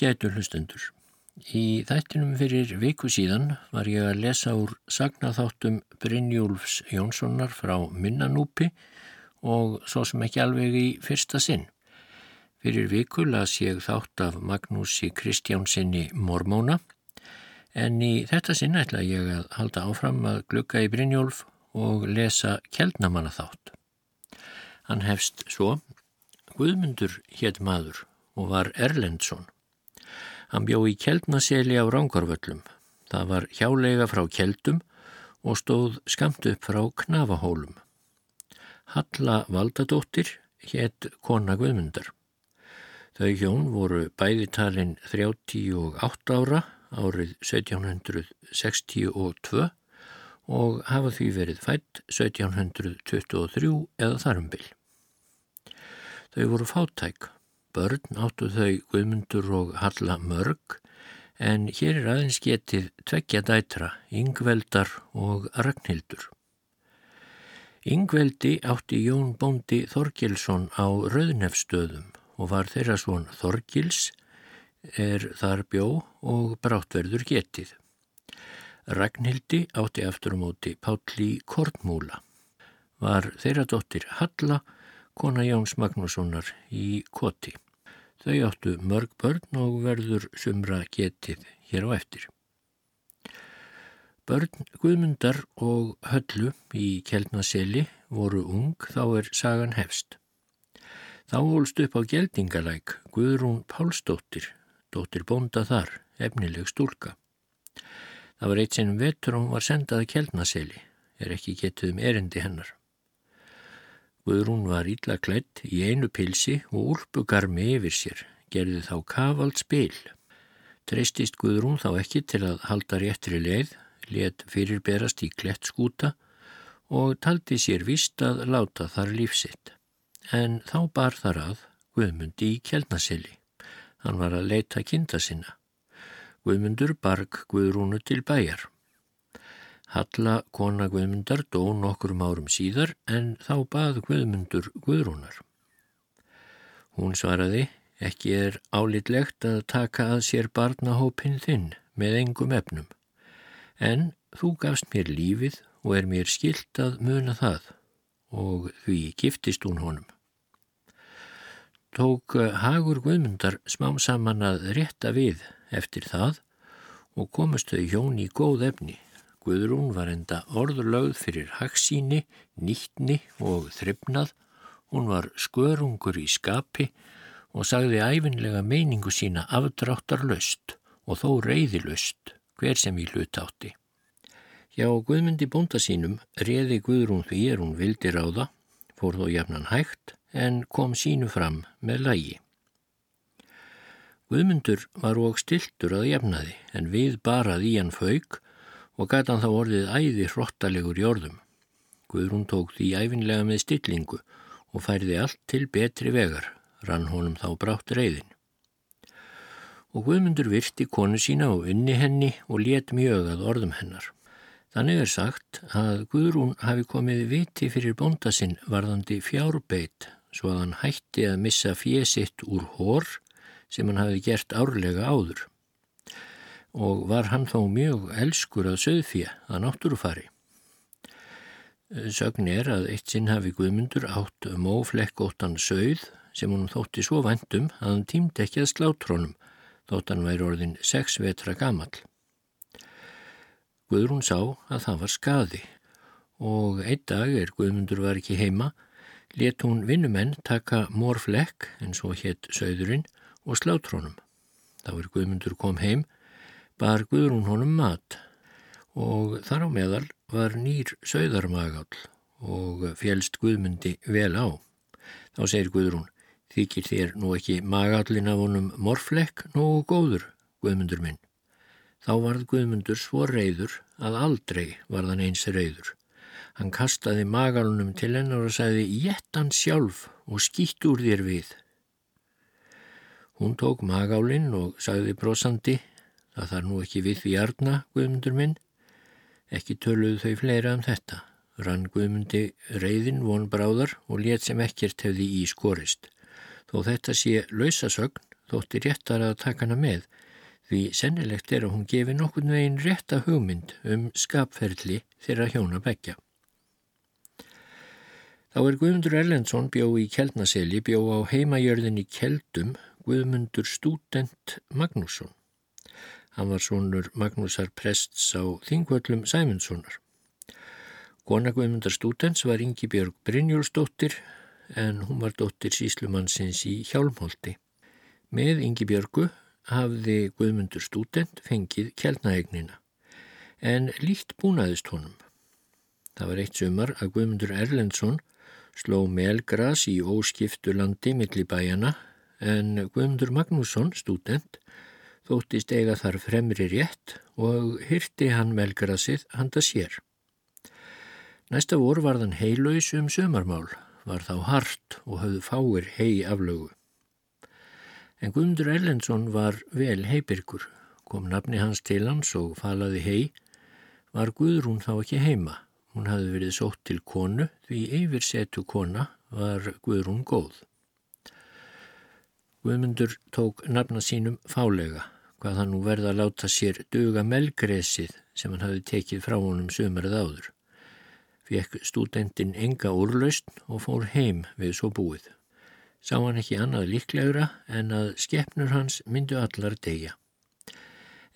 Ágætu hlustendur. Í þættinum fyrir viku síðan var ég að lesa úr sagnaþáttum Brynjúlfs Jónssonar frá Minnanúpi og svo sem ekki alveg í fyrsta sinn. Fyrir viku las ég þátt af Magnúsi Kristjánsinni Mormóna en í þetta sinn ætla ég að halda áfram að glukka í Brynjúlf og lesa Kjeldnamanna þátt. Hann hefst svo Guðmundur hétt maður og var Erlendsson. Hann bjó í Kjeldnaseli á Rángarvöllum. Það var hjálega frá Kjeldum og stóð skamt upp frá Knafahólum. Halla Valdadóttir hétt kona Guðmundar. Þau hjón voru bæðitalinn 38 ára árið 1762 og hafa því verið fætt 1723 eða þarumbil. Þau voru fátæk Börn áttu þau Guðmundur og Halla mörg en hér er aðeins getið tveggja dætra, Yngveldar og Ragnhildur. Yngveldi átti Jón Bóndi Þorgilsson á Rauðnefstöðum og var þeirra svon Þorgils er þar bjó og bráttverður getið. Ragnhildi átti aftur á móti Pálli Kortmúla. Var þeirra dóttir Halla kona Jóns Magnússonar í Koti. Þau áttu mörg börn og verður sumra getið hér á eftir. Börn Guðmundar og Höllu í Kjeldnaseli voru ung þá er sagan hefst. Þá hólst upp á geldingalæk Guðrún Pálsdóttir, dóttir bonda þar, efnileg stúlka. Það var eitt sinnum vetur og hún var sendað að Kjeldnaseli, er ekki getið um erindi hennar. Guðrún var ítla klætt í einu pilsi og úlpugarmi yfir sér, gerði þá kavald spil. Treystist Guðrún þá ekki til að halda réttri leið, let fyrirberast í klett skúta og taldi sér vist að láta þar lífsitt. En þá bar þar að Guðmundi í kjelnasili. Hann var að leita kinda sinna. Guðmundur barg Guðrúnu til bæjar. Halla kona Guðmundar dó nokkurum árum síðar en þá bað Guðmundur Guðrúnar. Hún svaraði, ekki er álitlegt að taka að sér barnahópin þinn með engum efnum, en þú gafst mér lífið og er mér skilt að muna það og því giftist hún honum. Tók Hagur Guðmundar smám saman að rétta við eftir það og komast þau hjón í góð efni Guðrún var enda orðurlögð fyrir hagsíni, nýttni og þryfnað. Hún var skörungur í skapi og sagði æfinlega meiningu sína afdráttarlaust og þó reyðilust hver sem í hlut átti. Já, Guðmundi bónda sínum reði Guðrún því er hún vildir á það, fór þó jafnan hægt en kom sínu fram með lægi. Guðmundur var og stiltur að jafnaði en við barað í hann fauk og gæti hann þá orðið æði hrottalegur í orðum. Guðrún tók því æfinlega með stillingu og færði allt til betri vegar, rann honum þá brátt reyðin. Og Guðmundur virti konu sína og unni henni og let mjög að orðum hennar. Þannig er sagt að Guðrún hafi komið viti fyrir bónda sinn varðandi fjárbeitt svo að hann hætti að missa fjesitt úr hór sem hann hafi gert árlega áður og var hann þó mjög elskur að söðfíja að náttúrufari. Sögn er að eitt sinn hafi Guðmundur átt móflekkóttan söð sem hún þótti svo vandum að hann tímdi ekki að slátrónum þótt hann væri orðin sex vetra gamal. Guðrún sá að það var skadi og einn dag er Guðmundur var ekki heima let hún vinnumenn taka morflekk en svo hétt söðurinn og slátrónum. Þá er Guðmundur kom heim bar Guðrún honum mat og þar á meðal var nýr sögðarmagall og fjelst Guðmundi vel á. Þá segir Guðrún, þykir þér nú ekki magallin af honum morflekk nógu góður, Guðmundur minn. Þá varð Guðmundur svo reyður að aldrei var þann eins reyður. Hann kastaði magalunum til hennar og sagði, jett hann sjálf og skýtt úr þér við. Hún tók magálinn og sagði brosandi, Það þarf nú ekki við því arna, Guðmundur minn. Ekki töluðu þau fleira um þetta. Rann Guðmundi reyðin von bráðar og let sem ekkert hefði í skorist. Þó þetta sé lausasögn, þótti réttar að taka hana með því sennilegt er að hún gefi nokkurn veginn rétta hugmynd um skapferðli þeirra hjóna begja. Þá er Guðmundur Erlendsson bjó í Kjeldnaseli, bjó á heimajörðinni Kjeldum Guðmundur Stúdent Magnússon. Hann var svonur Magnúsar prests á Þingvöllum Sæmundssonar. Kona Guðmundar Stúdents var Ingi Björg Brynjólfsdóttir en hún var dóttir síslumannsins í Hjálmholti. Með Ingi Björgu hafði Guðmundur Stúdent fengið kjælnaegnina en líkt búnaðist honum. Það var eitt sumar að Guðmundur Erlendsson sló melgras í óskiptu landi millibæjana en Guðmundur Magnússon, stúdent, þóttist eiga þar fremri rétt og hyrti hann melgrasið handa sér. Næsta vor var þann heilaus um sömarmál, var þá hart og höfðu fáir hei aflögu. En Guðmundur Erlendsson var vel heibirkur, kom nafni hans til hans og falaði hei, var Guðrún þá ekki heima. Hún hafði verið sótt til konu því yfir setu kona var Guðrún góð. Guðmundur tók nafna sínum fálega, hvað hann nú verða að láta sér duga melgresið sem hann hafði tekið frá honum sömarið áður. Fekk stúdendin enga úrlaust og fór heim við svo búið sá hann ekki annað líklegra en að skeppnur hans myndu allar degja.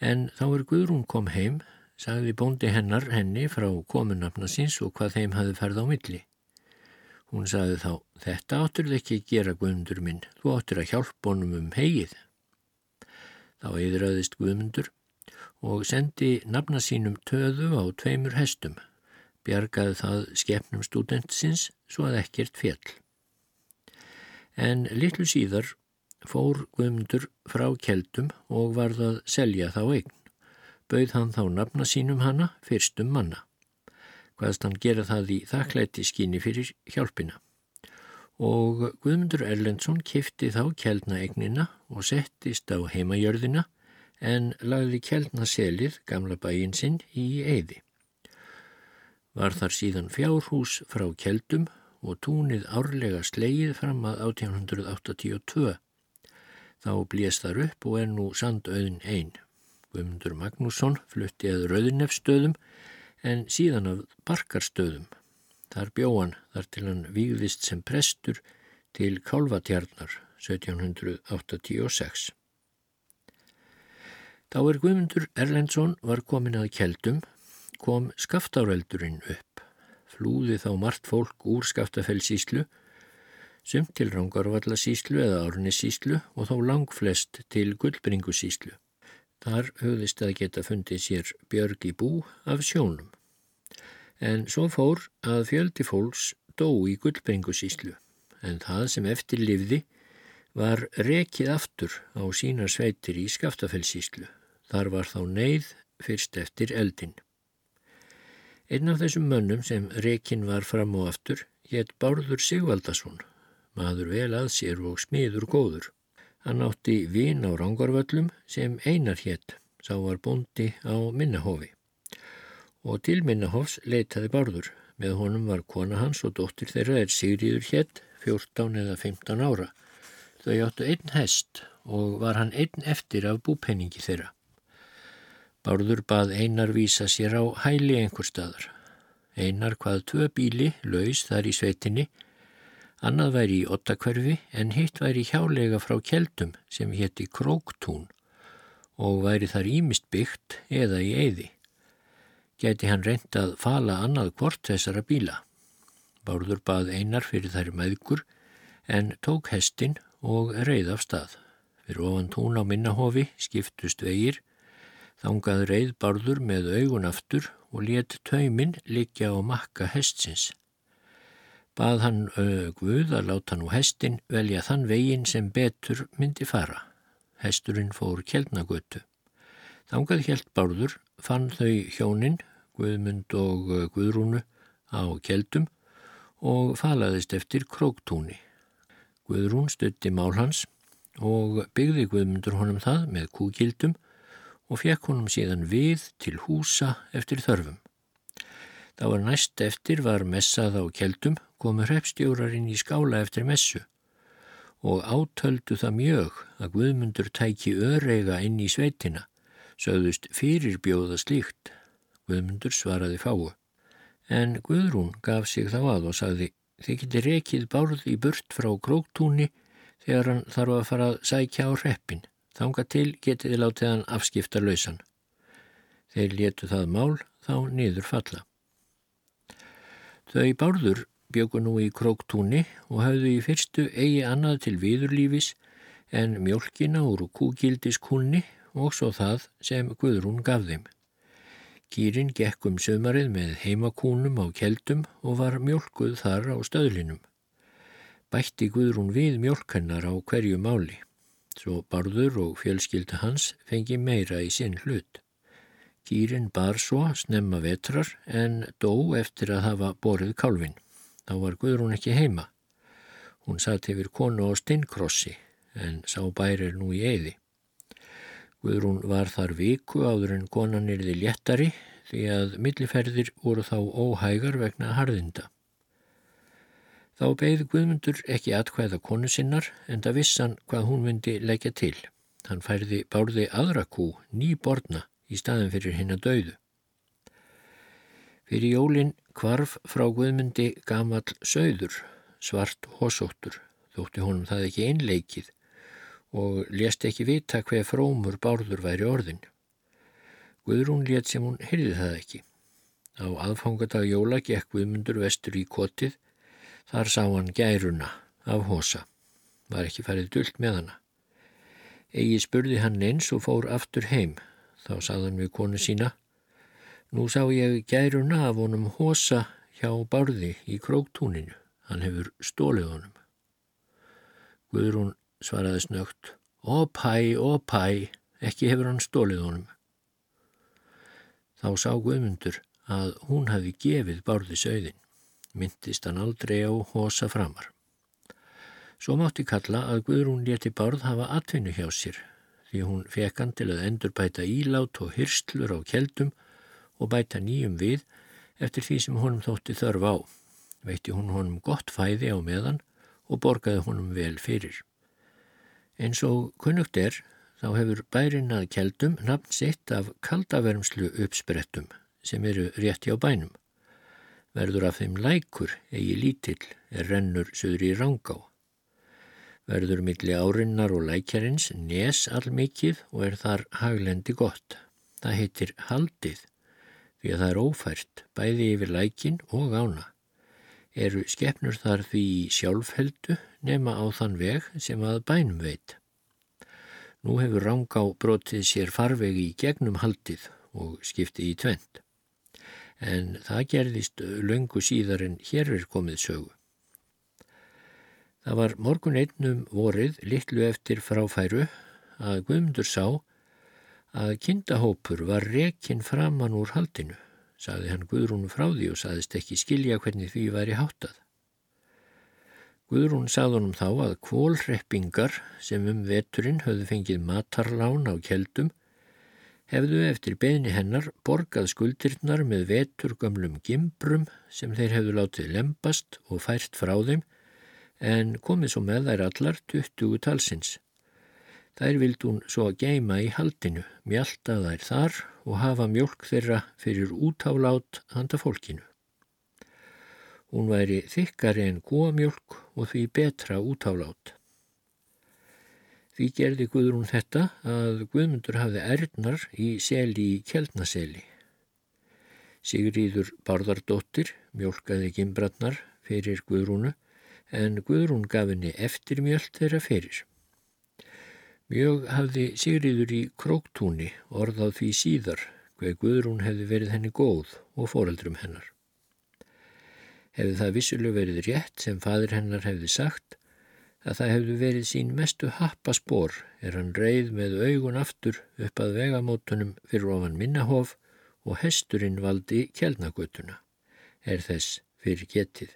En þá er Guðrún kom heim, sagði bóndi hennar henni frá komunafna síns og hvað þeim hafi ferð á milli. Hún sagði þá, þetta áttur þið ekki gera Guðmundur minn, þú áttur að hjálpa honum um hegið. Þá eðraðist Guðmundur og sendi nafna sínum töðu á tveimur hestum, bjargaði það skeppnum studentsins svo að ekkert fjall en litlu síðar fór Guðmundur frá keldum og varð að selja þá eign. Bauð hann þá nafna sínum hana fyrstum manna. Hvaðst hann gera það í þakklætti skinni fyrir hjálpina. Og Guðmundur Erlendsson kifti þá keldnaegnina og settist á heimajörðina en lagði keldna selið gamla bæin sinn í eiði. Var þar síðan fjárhús frá keldum og túnið árlega slegið fram að 1882. Þá blés þar upp og er nú sandauðin einn. Guðmundur Magnússon flutti að Rauðnefstöðum en síðan af Barkarstöðum. Þar bjóan þar til hann výðist sem prestur til Kálvatjarnar 1786. Þá er Guðmundur Erlendsson var komin að keldum, kom skaftáreldurinn upp flúði þá margt fólk úr skaftafellsíslu, sumt til Rangarvallasíslu eða Árnissíslu og þó lang flest til Guldbringusíslu. Þar höfðist að geta fundið sér björg í bú af sjónum. En svo fór að fjöldi fólks dó í Guldbringusíslu, en það sem eftir livði var rekið aftur á sína sveitir í Skaftafellsíslu. Þar var þá neyð fyrst eftir eldin. Einn af þessum mönnum sem rekin var fram og aftur hétt Bárður Sigvaldason, maður vel að sér og smiður góður. Hann átti vin á Rángarvöllum sem einar hétt, sá var bondi á Minnahofi. Og til Minnahofs leitaði Bárður. Með honum var kona hans og dóttir þeirra er Sigriður hétt, 14 eða 15 ára. Þau áttu einn hest og var hann einn eftir af búpenningi þeirra. Bárður bað einar vísa sér á hæli einhver staðar. Einar hvað tvö bíli, laus þar í sveitinni, annað væri í ottakverfi en hitt væri hjálega frá keldum sem hétti Króktún og væri þar ímist byggt eða í eyði. Gæti hann reynd að fala annað hvort þessara bíla. Bárður bað einar fyrir þær meðgur en tók hestin og reið af stað. Fyrir ofan tún á minnahofi skiptust vegir Þangað reið barður með augun aftur og let tauminn likja á makka hestsins. Bað hann Guð að láta nú hestin velja þann vegin sem betur myndi fara. Hesturinn fór kjeldnagötu. Þangað helt barður, fann þau hjónin, Guðmund og Guðrúnu, á kjeldum og falaðist eftir króktúni. Guðrún stutti mál hans og byggði Guðmundur honum það með kúkildum og fekk honum síðan við til húsa eftir þörfum. Það var næst eftir var messað á keldum, komu hreppstjórarinn í skála eftir messu og átöldu það mjög að Guðmundur tæki örega inn í sveitina, sögðust fyrirbjóða slíkt. Guðmundur svaraði fáu. En Guðrún gaf sig þá að og sagði, þið getur rekið bárð í burt frá króktúni þegar hann þarf að fara að sækja á reppin. Þanga til getið þið látið hann afskipta lausan. Þeir letu það mál þá niður falla. Þau bárður bjöku nú í króktúni og hafðu í fyrstu eigi annað til viðurlífis en mjölkina úr kúgildiskunni og svo það sem Guðrún gaf þeim. Kýrin gekk um sömarið með heimakúnum á keldum og var mjölkuð þar á stöðlinum. Bætti Guðrún við mjölkennar á hverju máli, svo barður og fjölskylda hans fengi meira í sinn hlut. Kýrin bar svo snemma vetrar en dó eftir að hafa borið kálfin. Þá var Guðrún ekki heima. Hún satt yfir konu á stinnkrossi en sá bærir nú í eiði. Guðrún var þar viku áður en konan erði léttari því að milliferðir voru þá óhægar vegna harðinda. Þá beigði Guðmundur ekki atkvæða konu sinnar en það vissan hvað hún myndi leggja til. Hann færði bárði aðra kú, ný borna, í staðin fyrir hinn að dauðu. Fyrir jólinn Kvarf frá Guðmundi gamall söður, svart hósóttur, þótti honum það ekki einleikið og lést ekki vita hver frómur bárður væri orðin. Guðrún let sem hún heyrði það ekki. Á aðfangadag jóla gekk Guðmundur vestur í kotið, þar sá hann gæruna af hósa. Var ekki farið dullt með hana. Egi spurði hann eins og fór aftur heim. Þá saðan við konu sína Nú sá ég gæruna af honum hosa hjá barði í króktúninu. Hann hefur stólið honum. Guðrún svaraði snögt. Ópæ, ópæ, ekki hefur hann stólið honum. Þá sá Guðmundur að hún hafi gefið barði sögðin. Myndist hann aldrei á hosa framar. Svo mátti kalla að Guðrún leti barð hafa atvinnu hjá sér því hún fekk hann til að endurbæta ílát og hyrslur á keldum og bæta nýjum við eftir því sem honum þótti þörf á. Veitti hún honum gott fæði á meðan og borgaði honum vel fyrir. Eins og kunnugt er, þá hefur bærin að keldum nafn sitt af kaldavermslu uppsprettum sem eru rétti á bænum. Verður af þeim lækur eigi lítill er rennur söður í rangá. Verður milli árinnar og lækjarins nes allmikið og er þar haglendi gott. Það heitir haldið því að það er ófært bæði yfir lækin og ána. Eru skeppnur þar því sjálfheldu nema á þann veg sem að bænum veit. Nú hefur Rangá brotið sér farvegi í gegnum haldið og skiptið í tvent. En það gerðist löngu síðar en hér er komið sögu. Það var morgun einnum vorið litlu eftir fráfæru að Guðmundur sá að kindahópur var rekin framann úr haldinu, saði hann Guðrún frá því og saðist ekki skilja hvernig því væri háttað. Guðrún sað honum þá að kvólreppingar sem um veturinn höfðu fengið matarlán á keldum hefðu eftir beðni hennar borgað skuldirnar með veturgamlum gimbrum sem þeir hefðu látið lempast og fært frá þeim en komið svo með þær allar 20 talsins. Þær vild hún svo að geima í haldinu, mjölda þær þar og hafa mjölk þeirra fyrir útálátt handa fólkinu. Hún væri þykkari en góamjölk og því betra útálátt. Því gerði Guðrún þetta að Guðmundur hafði erðnar í seli í kjeldnaseli. Sigriður Barðardóttir mjölkaði gimbratnar fyrir Guðrúnu en Guðrún gaf henni eftir mjöld þeirra fyrir. Mjög hafði Sigriður í króktúni orðað því síðar hver Guðrún hefði verið henni góð og foreldrum hennar. Hefði það vissuleg verið rétt sem fadur hennar hefði sagt að það hefði verið sín mestu happaspor er hann reið með augun aftur upp að vegamótunum fyrir ofan minnahof og hesturinn valdi kjelnagötuna, er þess fyrir getið.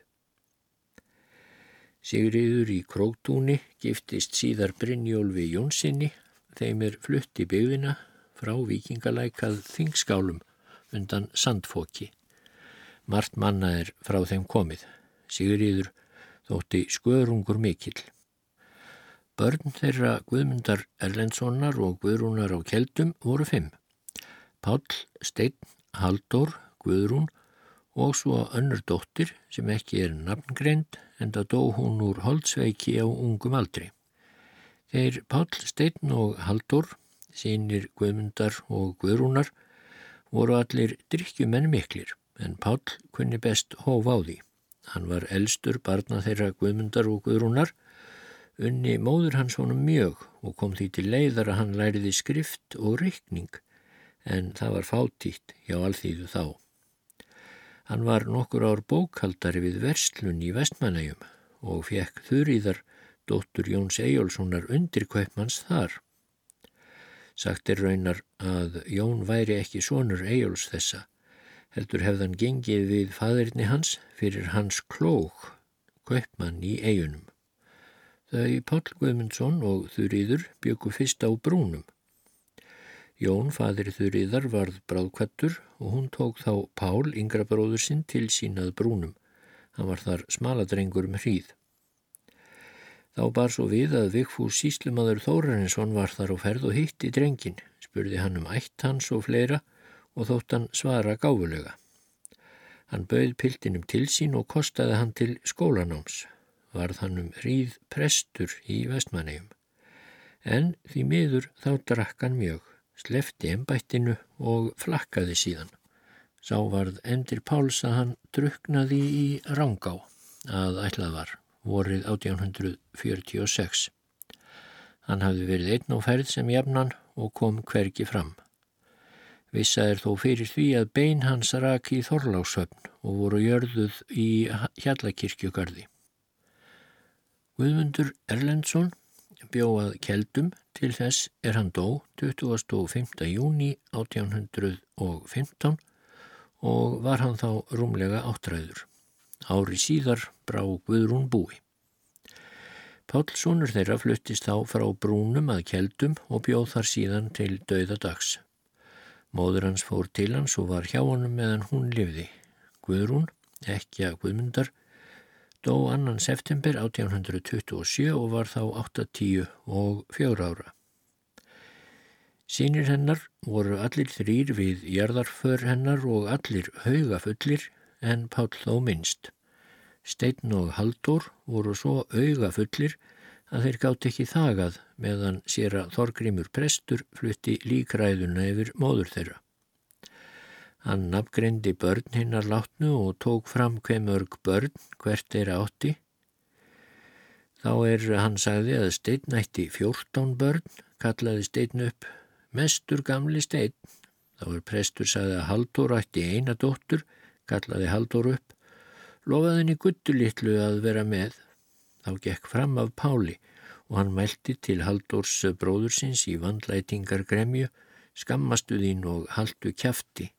Sigriður í Króktúni giftist síðar Brynjólfi Jónssoni, þeim er flutt í byggðina frá vikingalækað þingskálum undan sandfóki. Mart manna er frá þeim komið. Sigriður þótti skörungur mikill. Börn þeirra Guðmundar Erlendssonar og Guðrúnar á Keldum voru fimm. Pál, Steinn, Haldur, Guðrún og svo önnur dóttir sem ekki er nafngreind en það dó hún úr holdsveiki á ungum aldri. Þeir Pál, Steinn og Haldur, sínir Guðmundar og Guðrúnar, voru allir drikkjumenn miklir en Pál kunni best hóf á því. Hann var elstur barna þeirra Guðmundar og Guðrúnar Unni móður hans honum mjög og kom því til leiðar að hann læriði skrift og rykning en það var fátítt hjá alþýðu þá. Hann var nokkur ár bókaldari við verslun í vestmanægjum og fekk þurriðar dóttur Jóns Ejjólfssonar undir kveipmanns þar. Sagt er raunar að Jón væri ekki sonur Ejjóls þessa, heldur hefðan gengið við fadirni hans fyrir hans klók, kveipmann í eigunum. Þau Pál Guðmundsson og Þurriður byggu fyrst á brúnum. Jón, fadir Þurriðar, varð bráðkvættur og hún tók þá Pál, yngra bróður sinn, til sínað brúnum. Hann var þar smaladrengur um hríð. Þá bar svo við að Vigfús síslumadur Þórarinsson var þar á ferð og hitti drengin, spurði hann um ætt hans og fleira og þótt hann svara gáfulega. Hann bauð piltinum til sín og kostaði hann til skólanáms varð hann um hríð prestur í vestmannegjum. En því miður þá drakk hann mjög, slefti ennbættinu og flakkaði síðan. Sá varð endir Páls að hann druknaði í Rángá að ætlað var, vorið 1846. Hann hafði verið einn á ferð sem jafnan og kom hvergi fram. Vissa er þó fyrir því að bein hans raki í Þorláksöfn og voru jörðuð í Hjallakirkjugarði. Guðmundur Erlendsson bjóað keldum til þess er hann dó 25. júni 1815 og var hann þá rúmlega áttræður. Ári síðar brá Guðrún búi. Pálssonur þeirra fluttist þá frá brúnum að keldum og bjóð þar síðan til dauðadags. Móður hans fór til hans og var hjá honum meðan hún livði. Guðrún, ekki að Guðmundar, dó annan september 1827 og var þá 8-10 og 4 ára. Sýnir hennar voru allir þrýr við jarðarför hennar og allir haugafullir en Pál þó minnst. Steinn og Haldur voru svo augafullir að þeir gátt ekki þagað meðan sér að Þorgrimur prestur flutti líkræðuna yfir móður þeirra. Hann nafngreindi börn hinnar látnu og tók fram hver mörg börn hvert er átti. Þá er hann sagði að stein ætti 14 börn, kallaði stein upp mestur gamli stein. Þá er prestur sagði að Haldur ætti eina dóttur, kallaði Haldur upp. Lofaði henni guttulitlu að vera með. Þá gekk fram af Páli og hann mælti til Haldurs bróðursins í vandlætingar gremju, skammastu þín og haldu kjafti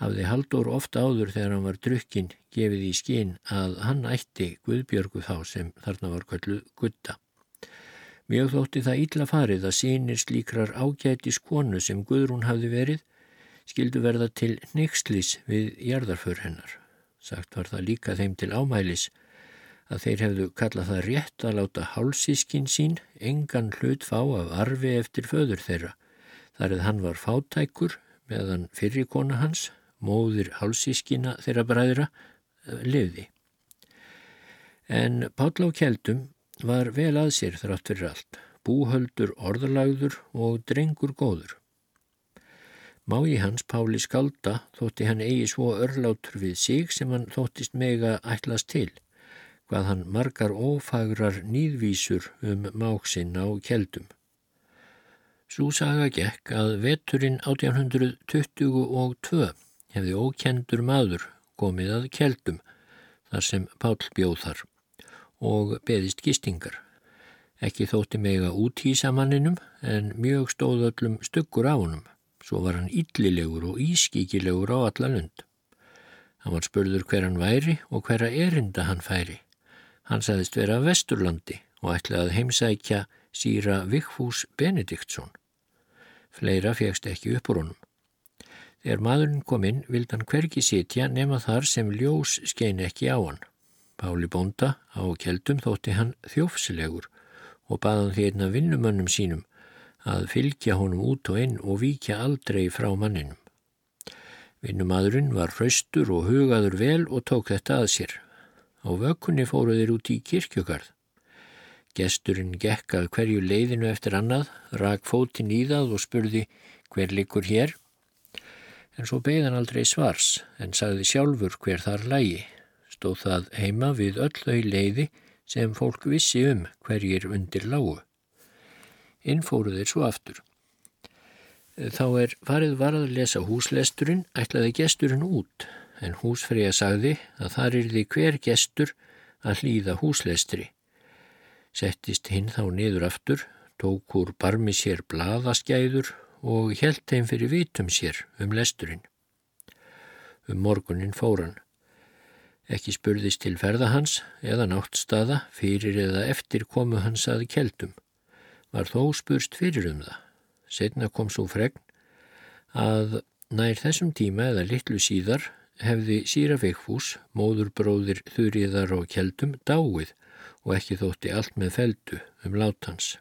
hafði Haldur ofta áður þegar hann var drukkinn gefið í skinn að hann ætti Guðbjörgu þá sem þarna var köllu Gutta. Mjög þótti það ítla farið að sínir slíkrar ágæti skonu sem Guðrún hafði verið skildu verða til neykslis við jarðarför hennar. Sagt var það líka þeim til ámælis að þeir hefðu kallað það rétt að láta hálsískin sín engan hlut fá af arfi eftir föður þeirra. Þar eða hann var fátækur meðan fyrirkona hans móðir hálsískina þeirra bræðra, eh, lifði. En Páll á Kjeldum var vel að sér þrátt fyrir allt, búhöldur orðalagður og drengur góður. Mái hans Páli Skalda þótti hann eigi svo örlátur við sig sem hann þóttist mega ætlast til, hvað hann margar ófagrar nýðvísur um máksinn á Kjeldum. Svo saga gekk að veturinn 1822 hefði ókendur maður komið að keldum þar sem Pál bjóð þar og beðist gistingar. Ekki þótti mega út í samanninum en mjög stóð öllum stuggur á honum. Svo var hann yllilegur og ískíkilegur á alla lund. Hann var spurður hver hann væri og hverja erinda hann færi. Hann sagðist vera að Vesturlandi og ætlaði að heimsækja síra Vigfús Benediktsson. Fleira fegst ekki upp úr honum. Þegar maðurinn kom inn vild hann hverki sitja nema þar sem ljós skein ekki á hann. Páli Bonda á keldum þótti hann þjófsilegur og baðan því einna vinnumönnum sínum að fylgja honum út og inn og víkja aldrei frá manninum. Vinnumadurinn var hraustur og hugaður vel og tók þetta að sér. Á vökunni fóru þeir út í kirkjögarð. Gesturinn gekkað hverju leiðinu eftir annað, rak fótinn í það og spurði hver likur hér. En svo beigðan aldrei svars en sagði sjálfur hver þar lægi. Stóð það heima við öll þau leiði sem fólk vissi um hverjir undir lágu. Inn fóru þeir svo aftur. Þá er farið varð að lesa húslesturinn, ætlaði gesturinn út, en húsfreyja sagði að þar er því hver gestur að hlýða húslestri. Settist hinn þá niður aftur, tók úr barmi sér bladaskæður og helt þeim fyrir vitum sér um lesturinn. Um morgunin fóran. Ekki spurðist til ferða hans eða náttstaða fyrir eða eftir komu hans að keldum. Var þó spurst fyrir um það. Setna kom svo fregn að nær þessum tíma eða litlu síðar hefði síra veikfús, móðurbróðir þurriðar og keldum dáið og ekki þótti allt með feldu um látans.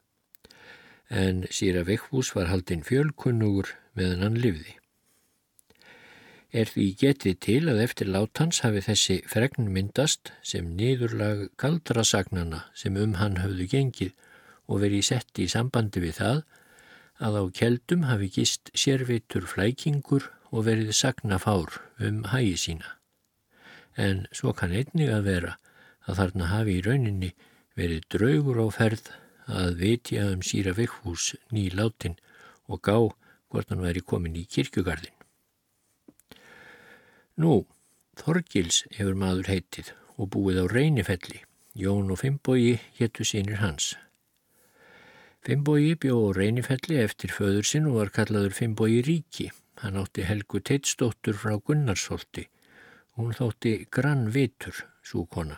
En síra veikfús var haldinn fjölkunnugur meðan hann livði er því getið til að eftir látans hafi þessi fregn myndast sem niðurlag kaldrasagnana sem um hann höfðu gengið og verið sett í sambandi við það að á keldum hafi gist sérvitur flækingur og verið sagnafár um hægi sína. En svo kann einnig að vera að þarna hafi í rauninni verið draugur á ferð að vitja um síra vikkhús ný látin og gá hvort hann væri komin í kirkjugarðin. Nú, Þorgils hefur maður heitið og búið á reynifelli. Jón og Fimbói héttu sínir hans. Fimbói bjó á reynifelli eftir föður sinn og var kallaður Fimbói ríki. Hann átti Helgu Teitsdóttur frá Gunnarsholti. Hún þótti grann vitur, svo kona.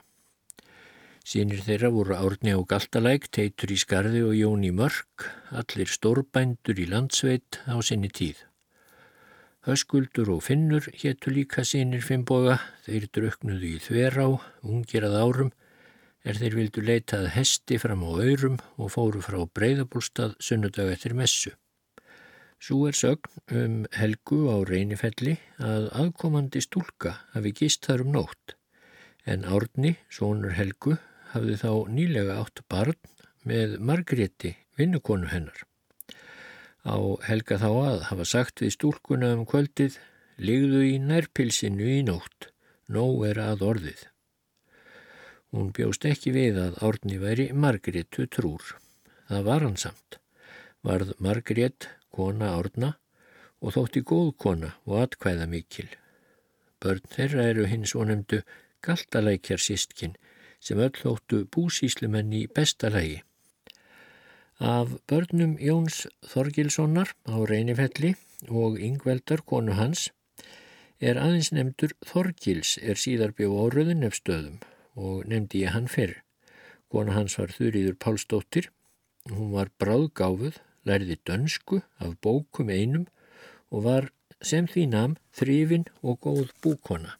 Sýnir þeirra voru Árni á Galtalæk, Teitur í Skarði og Jón í Mörk, allir stórbændur í landsveit á sinni tíð. Höskuldur og Finnur héttu líka sínir Finnboga, þeir druknuðu í þverá, ungirað árum, er þeir vildu leitað hesti fram á öyrum og fóru frá breyðabúlstað sunnudag eftir messu. Svo er sögn um Helgu á reynifelli að aðkomandi stúlka hafi gist þar um nótt, en Árni, sónur Helgu, hafði þá nýlega átt barn með Margréti, vinnukonu hennar. Á Helga þá að hafa sagt við stúlkuna um kvöldið Ligðu í nærpilsinu í nótt, nóg er að orðið. Hún bjóst ekki við að árni væri Margrétu trúr. Það var hann samt. Varð Margrét kona árna og þótti góð kona og atkvæða mikil. Börn þeirra eru hins onemdu galtalækjar sístkin sem öll þóttu búsíslumenn í besta lægi. Af börnum Jóns Þorgilssonar á Reynifelli og Yngveldar konu hans er aðeins nefndur Þorgils er síðar bjó á Röðunefstöðum og nefndi ég hann fyrr. Kona hans var Þurriður Pálsdóttir, hún var bráðgáfuð, lærði dönsku af bókum einum og var sem því nam þrifin og góð búkona.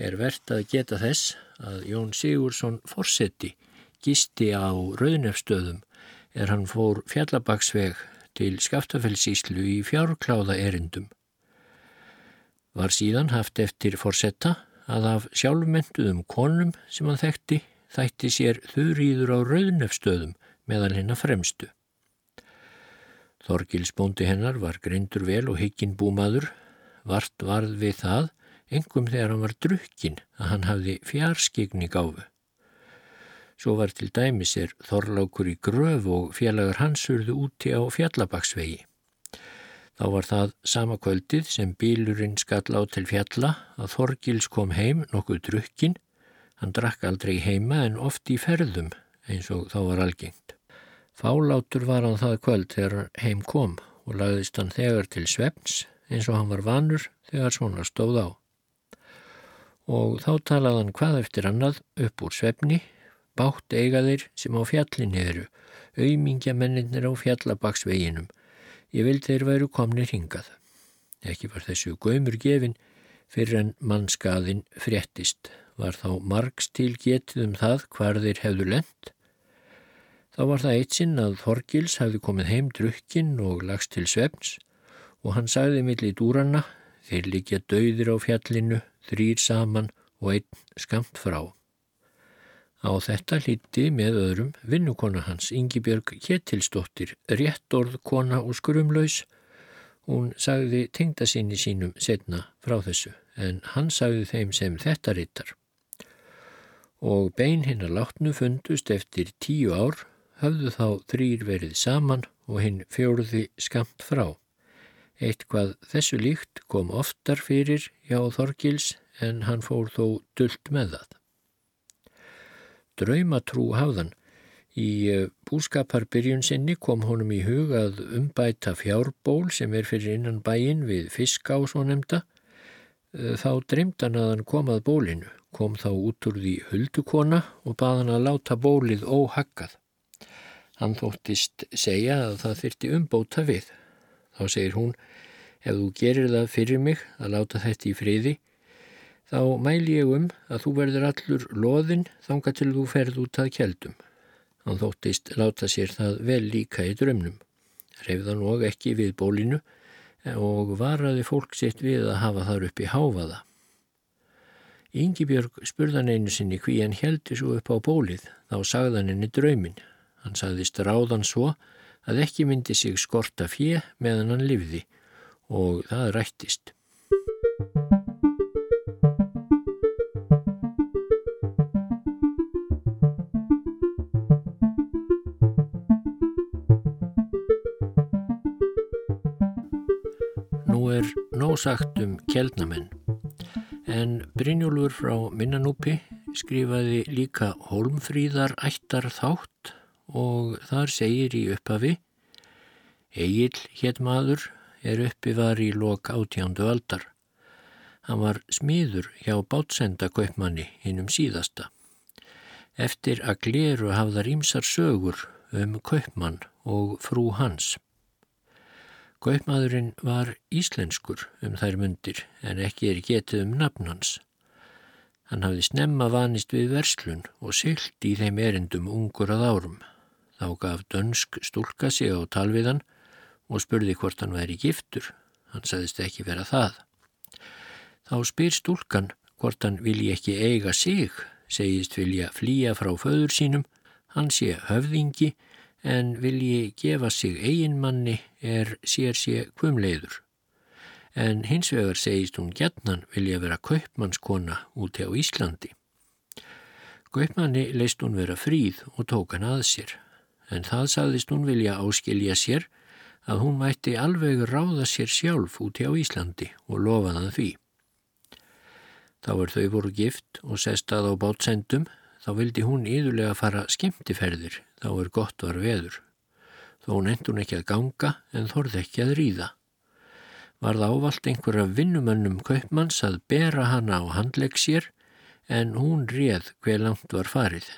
Er verðt að geta þess að Jón Sigursson Forseti gisti á Röðunefstöðum er hann fór fjallabaksveg til skaftafellsíslu í fjárkláða erindum. Var síðan haft eftir forsetta að af sjálfmentuðum konum sem hann þekkti þætti sér þurriður á rauðnefstöðum meðal hennar fremstu. Þorgils bóndi hennar var greindur vel og higgin búmaður, vart varð við það, engum þegar hann var drukkin að hann hafði fjarskigni gáfu. Svo var til dæmis er Þorlákur í gröf og félagar hans urðu úti á fjallabaksvegi. Þá var það sama kvöldið sem bílurinn skall á til fjalla að Þorgils kom heim nokkuð drukkin. Hann drakk aldrei heima en oft í ferðum eins og þá var algengt. Fálátur var hann það kvöld þegar heim kom og lagðist hann þegar til svefns eins og hann var vanur þegar svona stóð á. Og þá talaði hann hvað eftir annað upp úr svefni bátt eigaðir sem á fjallinni eru, auðmingja menninir á fjallabaksveginum. Ég vild þeir væru komnir hingað. Ekki var þessu gömur gefin fyrir en mannskaðin fréttist. Var þá margs til getið um það hvar þeir hefðu lent. Þá var það eitt sinn að Þorgils hafði komið heim drukkinn og lagst til svefns og hann sagði millir dúranna, þeir líkja dauðir á fjallinu, þrýr saman og einn skamt frá. Á þetta hlíti með öðrum vinnukona hans, Yngibjörg Kjetilsdóttir, rétt orð kona og skrumlaus. Hún sagði tengda sinni sínum setna frá þessu, en hann sagði þeim sem þetta rittar. Og bein hinn að látnu fundust eftir tíu ár, höfðu þá þrýr verið saman og hinn fjóruði skamt frá. Eitthvað þessu líkt kom oftar fyrir hjá Þorgils en hann fór þó dullt með það. Draumatrú hafðan. Í eh, búskaparbyrjun sinni kom honum í hug að umbæta fjárból sem er fyrir innan bæin við fiska og svo nefnda. Eh, þá dreymdan að hann kom að bólinu, kom þá út úr því huldukona og bað hann að láta bólið óhaggað. Hann þóttist segja að það þyrti umbóta við. Þá segir hún, ef þú gerir það fyrir mig að láta þetta í friði, þá mæli ég um að þú verður allur loðin þanga til þú ferð út að kjeldum. Hann þóttist láta sér það vel líka í drömnum. Reyfðan og ekki við bólinu og varaði fólk sitt við að hafa þar upp í háfaða. Íngibjörg spurðan einu sinni hví hann heldi svo upp á bólið, þá sagðan henni draumin. Hann sagðist ráðan svo að ekki myndi sig skorta fjö meðan hann livði og það rættist. Nú er nósagt um kjeldnamenn en Brynjólfur frá Minnanúpi skrifaði líka Holmfríðar ættar þátt og þar segir í upphafi Egil hétt maður er uppi var í lok átjándu aldar. Hann var smiður hjá bátsendakaupmanni innum síðasta. Eftir að gleru hafðar ímsar sögur um kaupmann og frú hans. Kaupmaðurinn var íslenskur um þær mundir en ekki er getið um nafn hans. Hann hafði snemma vanist við verslun og sylt í þeim erindum ungur að árum. Þá gaf dönsk stúlka sig á talviðan og spurði hvort hann væri giftur. Hann sagðist ekki vera það. Þá spyr stúlkan hvort hann vilji ekki eiga sig, segist vilja flýja frá föður sínum, hann sé höfðingi en vilji gefa sig eiginmanni er sér sé kvumleiður. En hins vegar segist hún gætnan vilja vera kaupmannskona út á Íslandi. Kaupmanni leist hún vera fríð og tók hann að sér en það sagðist hún vilja áskilja sér að hún mætti alveg ráða sér sjálf úti á Íslandi og lofaðan því. Þá er þau voru gift og sestað á bátsendum, þá vildi hún yðurlega fara skemmtiferðir, þá er gott var veður. Þó hún ekki að ganga en þorði ekki að ríða. Var það ávalt einhverja vinnumönnum kaupmanns að bera hana á handlegg sér en hún réð hver langt var farið.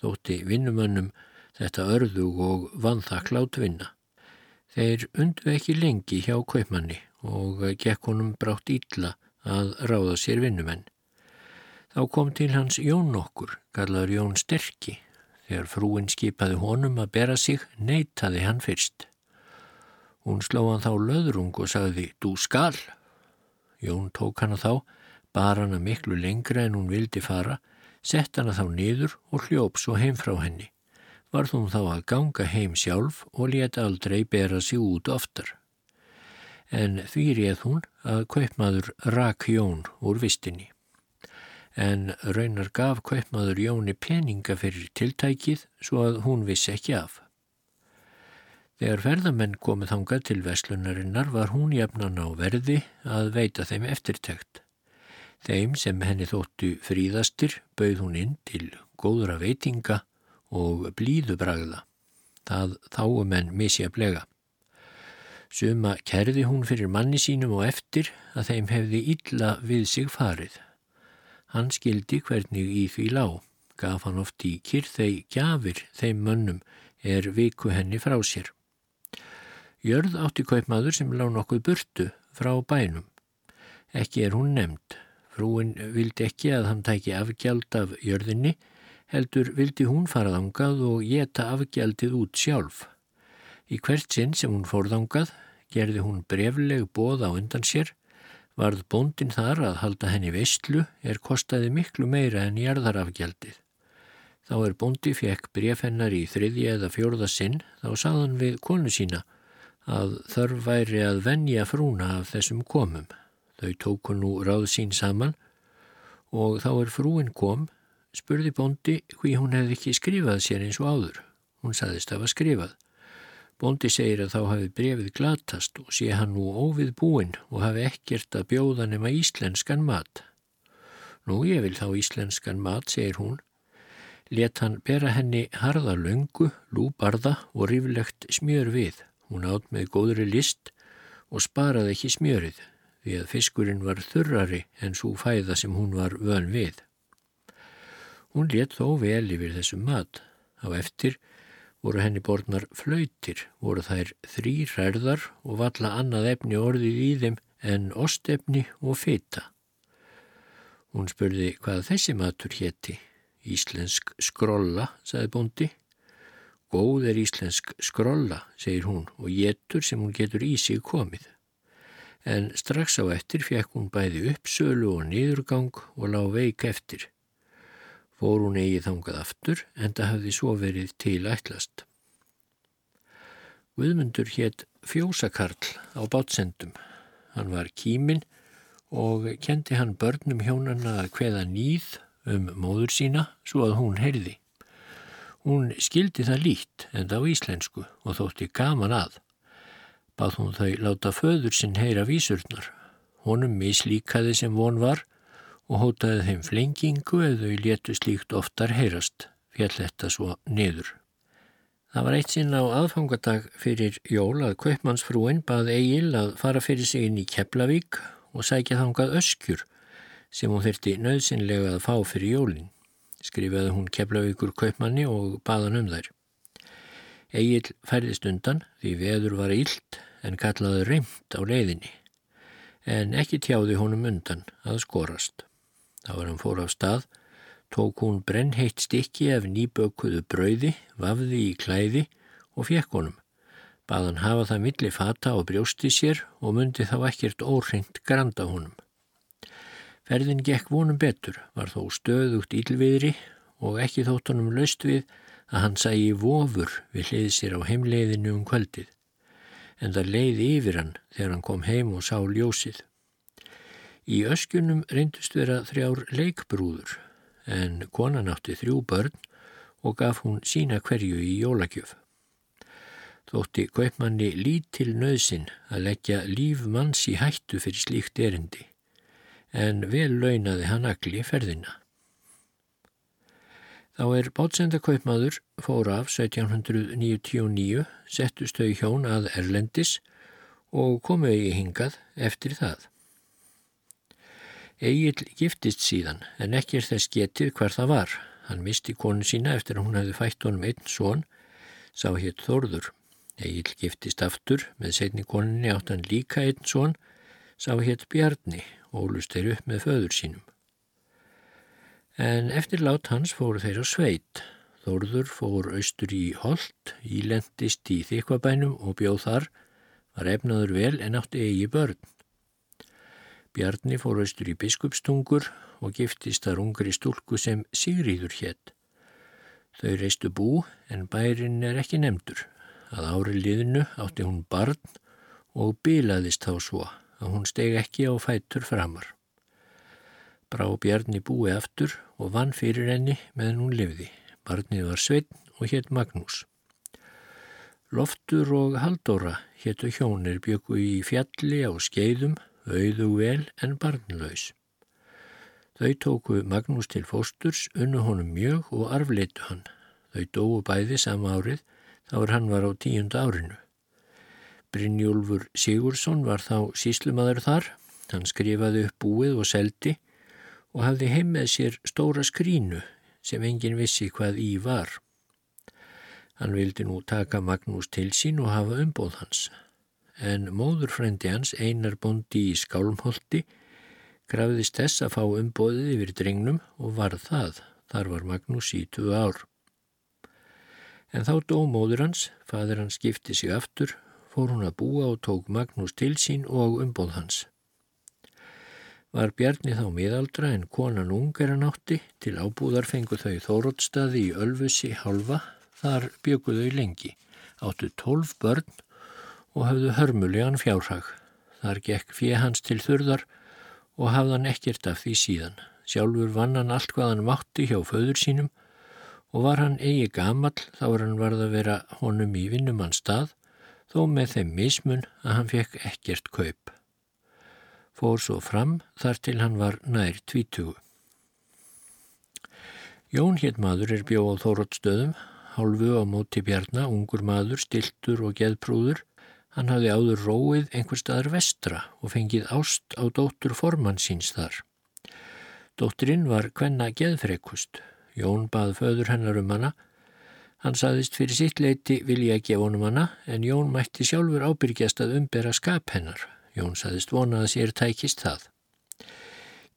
Þótti vinnumönnum þetta örðug og vanþakklátt vinna. Þeir undu ekki lengi hjá kaupmanni og gekk honum brátt ítla að ráða sér vinnumenn. Þá kom til hans Jón okkur, kallar Jón Sterki. Þegar frúin skipaði honum að bera sig, neytaði hann fyrst. Hún sló hann þá löðrung og sagði, þú skal. Jón tók hana þá, bar hana miklu lengra en hún vildi fara, sett hana þá niður og hljóps og heim frá henni varð hún þá að ganga heim sjálf og let aldrei bera sig út oftar. En því réð hún að kaupmaður rak Jón úr vistinni. En raunar gaf kaupmaður Jóni peninga fyrir tiltækið svo að hún vissi ekki af. Þegar ferðamenn komið þangað til veslunarinnar var hún jafnan á verði að veita þeim eftirtækt. Þeim sem henni þóttu fríðastir bauð hún inn til góðra veitinga og blíðubragða. Það þáum en misjaflega. Suma kerði hún fyrir manni sínum og eftir að þeim hefði illa við sig farið. Hann skildi hvernig í því lág, gaf hann oft í kyrþei gjafir þeim mönnum er viku henni frá sér. Jörð átti kaupmaður sem lág nokkuð burtu frá bænum. Ekki er hún nefnd. Frúin vildi ekki að hann tæki afgjald af jörðinni heldur vildi hún faraðangað og geta afgjaldið út sjálf. Í hvert sinn sem hún forðangað gerði hún brefleg bóð á undan sér, varð bóndin þar að halda henni veistlu er kostaði miklu meira en jarðarafgjaldið. Þá er bóndi fekk brefhennar í þriðja eða fjórða sinn, þá saðan við konu sína að þörf væri að venja frúna af þessum komum. Þau tóku nú ráð sín saman og þá er frúin kom, spurði bóndi hví hún hefði ekki skrifað sér eins og áður. Hún saðist að hafa skrifað. Bóndi segir að þá hafi brefið glatast og sé hann nú óvið búinn og hafi ekkert að bjóða nema íslenskan mat. Nú ég vil þá íslenskan mat, segir hún. Let hann bera henni harða löngu, lúbarða og ríflegt smjör við. Hún átt með góðri list og sparaði ekki smjörið því að fiskurinn var þurrari en svo fæða sem hún var vön við. Hún let þó vel yfir þessum mat. Á eftir voru henni borðnar flautir, voru þær þrý ræðar og valla annað efni orðið í þeim en ostefni og fita. Hún spurði hvað þessi matur hétti. Íslensk skrolla, saði bóndi. Góð er íslensk skrolla, segir hún, og getur sem hún getur í sig komið en strax á eftir fekk hún bæði uppsölu og niðurgang og lág veik eftir. Fór hún eigið þangað aftur en það hafði svo verið til ætlast. Guðmundur hétt Fjósakarl á bátsendum. Hann var kímin og kendi hann börnum hjónana að hveða nýð um móður sína svo að hún heyrði. Hún skildi það lít en það á íslensku og þótti gaman að bað hún þau láta föður sinn heyra vísurnar. Honum mislíkaði sem von var og hótaði þeim flengingu eða þau létu slíkt oftar heyrast, fjall þetta svo niður. Það var eitt sinn á aðfangadag fyrir jól að Kaupmannsfrúin bað Egil að fara fyrir sig inn í Keflavík og sækja þangað öskjur sem hún þurfti nöðsynlega að fá fyrir jólinn. Skrifaði hún Keflavíkur Kaupmanni og baðan um þær. Egil færðist undan því veður var illt en kallaði reymt á leiðinni, en ekki tjáði honum undan að skorast. Þá var hann fór af stað, tók hún brennheitt stikki af nýbökuðu brauði, vafði í klæði og fekk honum. Baðan hafa það milli fata og brjósti sér og myndi þá ekkert óhrengt granda honum. Ferðin gekk vonum betur, var þó stöðugt ílviðri og ekki þótt honum laust við að hann sægi vofur við hlið sér á heimleiðinu um kvöldið en það leiði yfir hann þegar hann kom heim og sá ljósið. Í öskjunum reyndust vera þrjár leikbrúður en konan átti þrjú börn og gaf hún sína hverju í jólagjöf. Þótti kaupmanni lítil nöðsin að leggja líf manns í hættu fyrir slíkt erindi en vel launaði hann agli ferðina. Þá er bátsendakaupmaður fór af 1799, settust þau hjón að Erlendis og komu eigi hingað eftir það. Egil giftist síðan en ekki er þess getið hver það var. Hann misti konu sína eftir að hún hefði fætt honum einn són, sá hétt Þórður. Egil giftist aftur, með setni koninni átt hann líka einn són, sá hétt Bjarni og lust þeir upp með föður sínum en eftir lát hans fóru þeir á sveit. Þórður fór austur í Holt, ílendist í þykvabænum og bjóð þar, var efnaður vel en átti eigi börn. Bjarni fór austur í biskupstungur og giftist þar ungri stúlku sem Sigríður hétt. Þau reistu bú en bærin er ekki nefndur. Að ári liðinu átti hún barn og bilaðist þá svo að hún steg ekki á fætur framar. Brá Bjarni búi aftur og vann fyrir henni meðan hún lifði. Barnið var Sveinn og hétt Magnús. Loftur og Haldóra héttu hjónir byggu í fjalli á skeiðum, auðu vel en barnlaus. Þau tóku Magnús til fósturs, unnu honum mjög og arfleitu hann. Þau dóu bæði sama árið, þá er hann var á tíunda árinu. Brynjólfur Sigursson var þá síslumadur þar, hann skrifaði upp búið og seldi og hafði heim með sér stóra skrínu sem engin vissi hvað í var. Hann vildi nú taka Magnús til sín og hafa umbóð hans, en móðurfrændi hans einar bondi í skálmholti grafðist þess að fá umbóðið yfir drengnum og var það, Þar var Magnús í 20 ár. En þá dó móður hans, fadur hans skipti sig aftur, fór hún að búa og tók Magnús til sín og umbóð hans. Var Bjarni þá miðaldra en konan ungar að nátti til ábúðar fengu þau þóróttstaði í Ölfusi halva, þar bygguðu þau lengi, áttu tólf börn og hafðu hörmulegan fjárhag. Þar gekk fjö hans til þurðar og hafðan ekkert af því síðan. Sjálfur vann hann allt hvað hann mátti hjá föður sínum og var hann eigi gamall þá var hann varð að vera honum í vinnumann stað þó með þeim mismun að hann fekk ekkert kaup. Fór svo fram þar til hann var nær tvítugu. Jón hétt maður er bjóð á þóróttstöðum, hálfu á móti bjarna, ungur maður, stiltur og geðprúður. Hann hafði áður róið einhver staðar vestra og fengið ást á dóttur formann síns þar. Dótturinn var hvenna geðfrekust. Jón bað föður hennar um hana. Hann saðist fyrir sitt leiti vilja að gefa honum hana en Jón mætti sjálfur ábyrgjast að umbera skap hennar. Jón saðist vona að sér tækist það.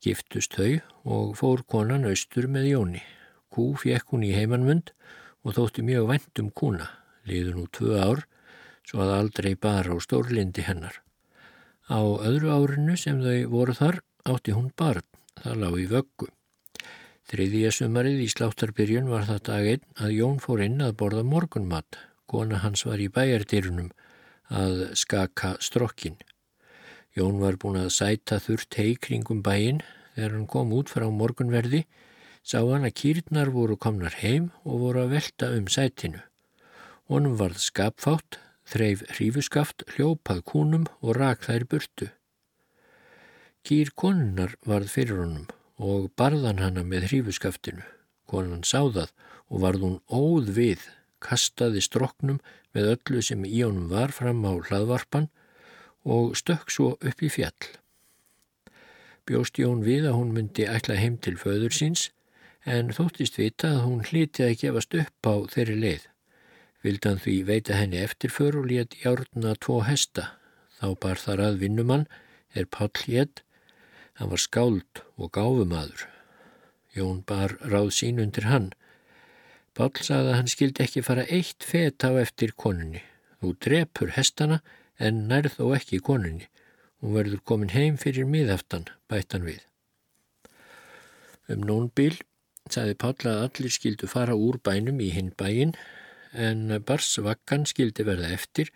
Giftust þau og fór konan austur með Jóni. Kú fjekk hún í heimannmund og þótti mjög vendum kúna. Liður nú tvö ár svo að aldrei bara á stórlindi hennar. Á öðru árinu sem þau voru þar átti hún barn. Það lág í vöggu. Þriðja sumarið í sláttarbyrjun var það daginn að Jón fór inn að borða morgunmat. Kona hans var í bæjardyrunum að skaka strokkin. Jón var búin að sæta þurrt hei kringum bæin þegar hann kom út frá morgunverði sá hann að kýrnar voru komnar heim og voru að velta um sætinu. Honum varð skapfátt, þreif hrífuskaft, hljópað kúnum og rak þær burtu. Kýr konunnar varð fyrir honum og barðan hana með hrífuskaftinu. Konan sá það og varð hún óð við, kastaði stroknum með öllu sem í honum var fram á hlaðvarpan og stökk svo upp í fjall. Bjóst Jón við að hún myndi ætla heim til föður síns en þóttist vita að hún hlítið að gefast upp á þeirri leið. Vildan því veita henni eftirför og létt járna tvo hesta. Þá bar þar að vinnumann er Pall Jedd Hann var skáld og gáfumadur. Jón bar ráð sín undir hann. Pál sagði að hann skildi ekki fara eitt fet á eftir konunni. Þú drepur hestana en nærð þó ekki konunni. Hún verður komin heim fyrir miðaftan, bættan við. Um nón bíl sagði Pál að allir skildu fara úr bænum í hinn bæin en barsvakkan skildi verða eftir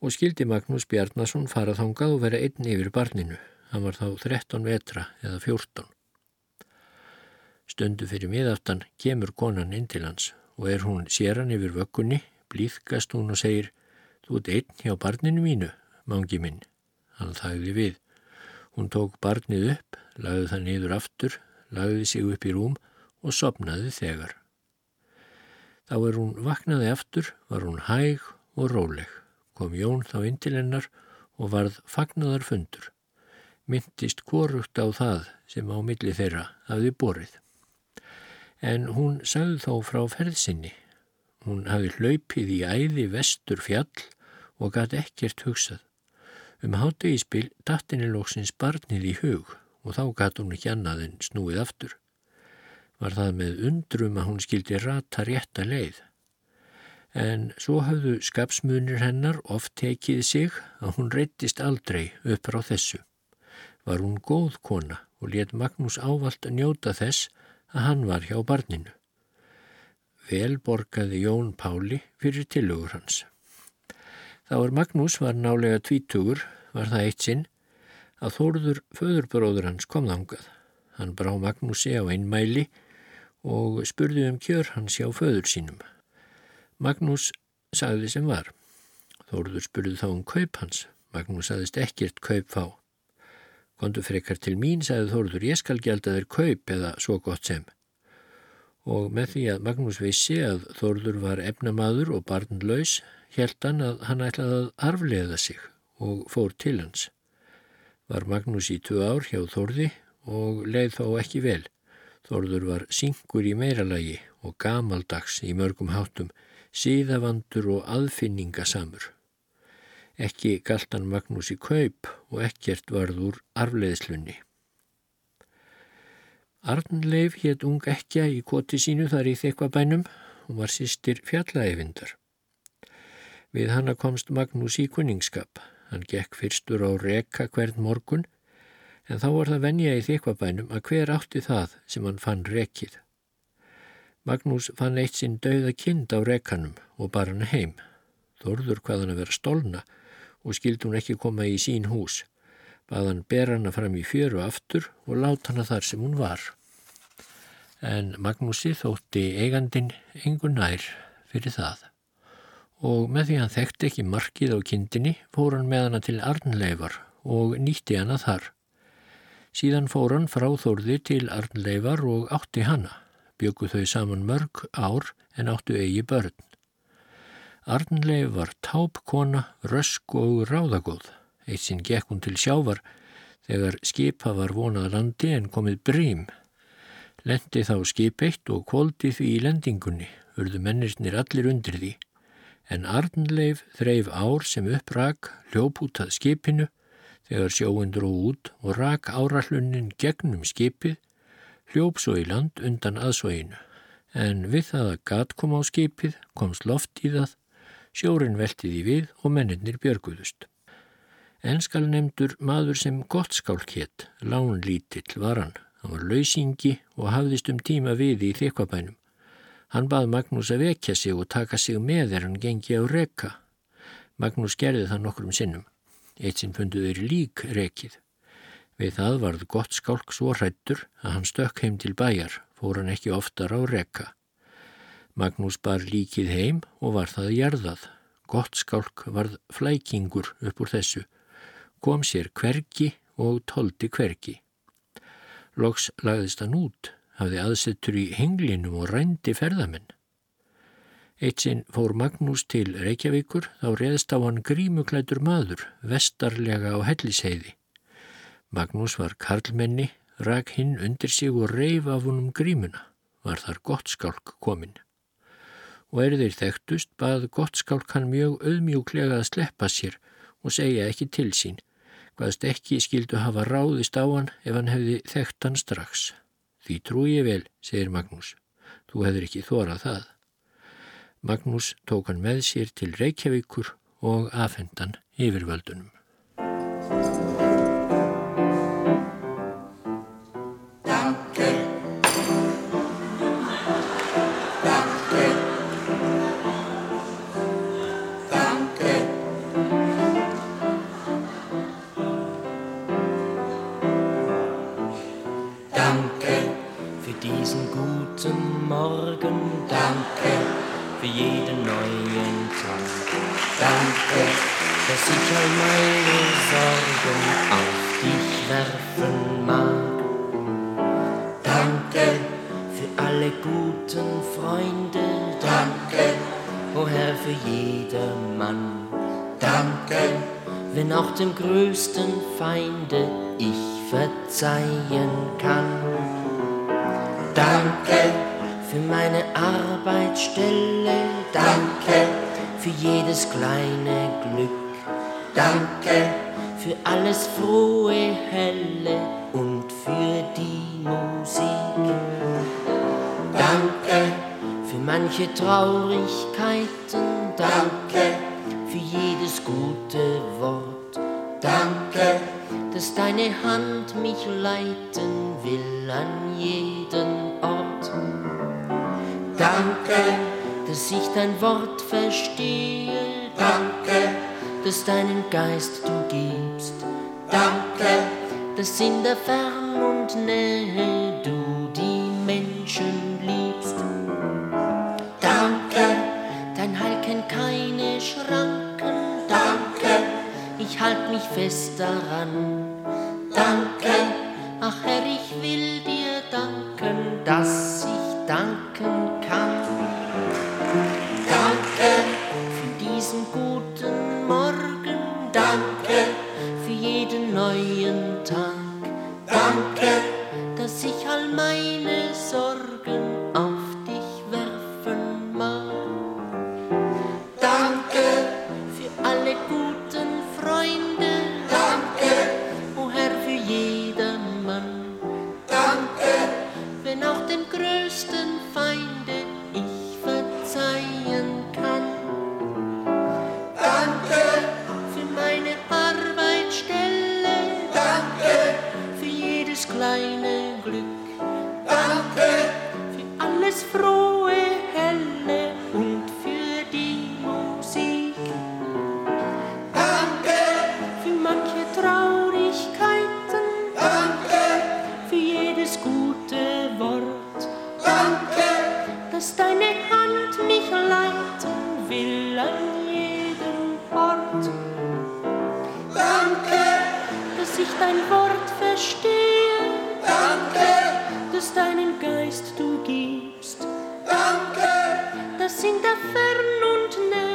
og skildi Magnús Bjarnason fara þangað og vera einn yfir barninu. Hann var þá 13 vetra eða 14. Stundu fyrir miðaftan kemur konan inn til hans og er hún séran yfir vöggunni, blíðkast hún og segir Þú ert einn hjá barninu mínu, mangi minn. Hann þægði við. Hún tók barnið upp, lagði það niður aftur, lagði sig upp í rúm og sopnaði þegar. Þá er hún vaknaði aftur, var hún hæg og róleg. Kom Jón þá inn til hennar og varð fagnaðar fundur myndist korugt á það sem á milli þeirra hafði borið. En hún sagði þó frá ferðsynni. Hún hafi hlaupið í æði vestur fjall og gæti ekkert hugsað. Um hátegispil dattinni lóksins barnið í hug og þá gæti hún ekki annað en snúið aftur. Var það með undrum að hún skildi rata rétta leið. En svo hafðu skapsmunir hennar oft tekið sig að hún reyttist aldrei upp á þessu var hún góð kona og let Magnús ávalt njóta þess að hann var hjá barninu. Vel borgaði Jón Páli fyrir tilugur hans. Þá er Magnús var nálega tvítugur, var það eitt sinn, að þóruður föðurbróður hans kom þangað. Hann brá Magnúsi á einmæli og spurði um kjör hans hjá föður sínum. Magnús sagði sem var. Þóruður spurði þá um kaup hans. Magnús sagðist ekkert kaup fá. Kondu frekar til mín, sagði Þórður, ég skal gelda þér kaup eða svo gott sem. Og með því að Magnús vissi að Þórður var efnamaður og barnlaus, held hann að hann ætlaði að arfleða sig og fór til hans. Var Magnús í tvö ár hjá Þórði og leið þó ekki vel. Þórður var syngur í meiralagi og gamaldags í mörgum hátum, síðavandur og aðfinningasamur. Ekki galtan Magnús í kaup og ekkert varður arfleðslunni. Arnleif hétt ung ekkja í koti sínu þar í þykvabænum og var sýstir fjallaeyvindar. Við hanna komst Magnús í kunningskap. Hann gekk fyrstur á reka hvern morgun en þá var það venja í þykvabænum að hver átti það sem hann fann rekið. Magnús fann eitt sinn dauða kind á rekanum og bar hann heim. Þorður hvað hann að vera stólna og skildi hún ekki koma í sín hús bað hann ber hana fram í fjöru aftur og lát hana þar sem hún var. En Magnúsi þótti eigandin engur nær fyrir það og með því hann þekkti ekki markið á kindinni fór hann með hana til Arnleifar og nýtti hana þar. Síðan fór hann frá Þórði til Arnleifar og átti hana. Byggu þau saman mörg ár en áttu eigi börn. Arnleif var tápkona, rösk og ráðagóð. Eitt sinn gekk hún til sjávar þegar skipa var vonað landi en komið brím. Lendi þá skip eitt og kvóldi því í lendingunni, urðu mennirnir allir undir því. En Arnleif þreif ár sem upprak, hljóp út að skipinu þegar sjóun dró út og rak árallunnin gegnum skipið, hljóp svo í land undan aðsvæginu. En við það að gat kom á skipið komst loft í það, sjórin veltiði við og mennirnir björguðust. Enskal nefndur maður sem gott skálk hétt, lánlítill var hann. Hann var lausingi og hafðist um tíma við í þykvabænum. Hann bað Magnús að vekja sig og taka sig með þegar hann gengi á reka. Magnús gerði það nokkrum sinnum. Eitt sinn funduður lík rekið. Við það varð gott skálk svo hrættur að hann stökk heim til bæjar, fór hann ekki oftar á reka. Magnús bar líkið heim og var það jarðað. Gott skálk varð flækingur upp úr þessu kom sér hvergi og tóldi hvergi. Loks lagðist hann út, hafði aðsettur í henglinum og rændi ferðamenn. Eitt sinn fór Magnús til Reykjavíkur, þá reðst á hann grímuklætur maður, vestarlega á helliseiði. Magnús var karlmenni, rak hinn undir sig og reif af honum grímuna, var þar gott skálk kominn. Og er þeir þekktust, bað gott skálk hann mjög auðmjúklega að sleppa sér og segja ekki til sín, hvaðst ekki skildu hafa ráðist á hann ef hann hefði þekkt hann strax. Því trú ég vel, segir Magnús. Þú hefur ekki þórað það. Magnús tók hann með sér til Reykjavíkur og afhendan yfirvöldunum. Dem größten Feinde ich verzeihen kann. Danke für meine Arbeitsstelle, danke für jedes kleine Glück, danke für alles frohe, helle und für die Musik. Danke für manche Traurigkeiten, danke Hand mich leiten will an jeden Ort. Danke, dass ich dein Wort verstehe. Danke, dass deinen Geist du gibst. Danke, dass in der Fern und Nähe du da Vernon und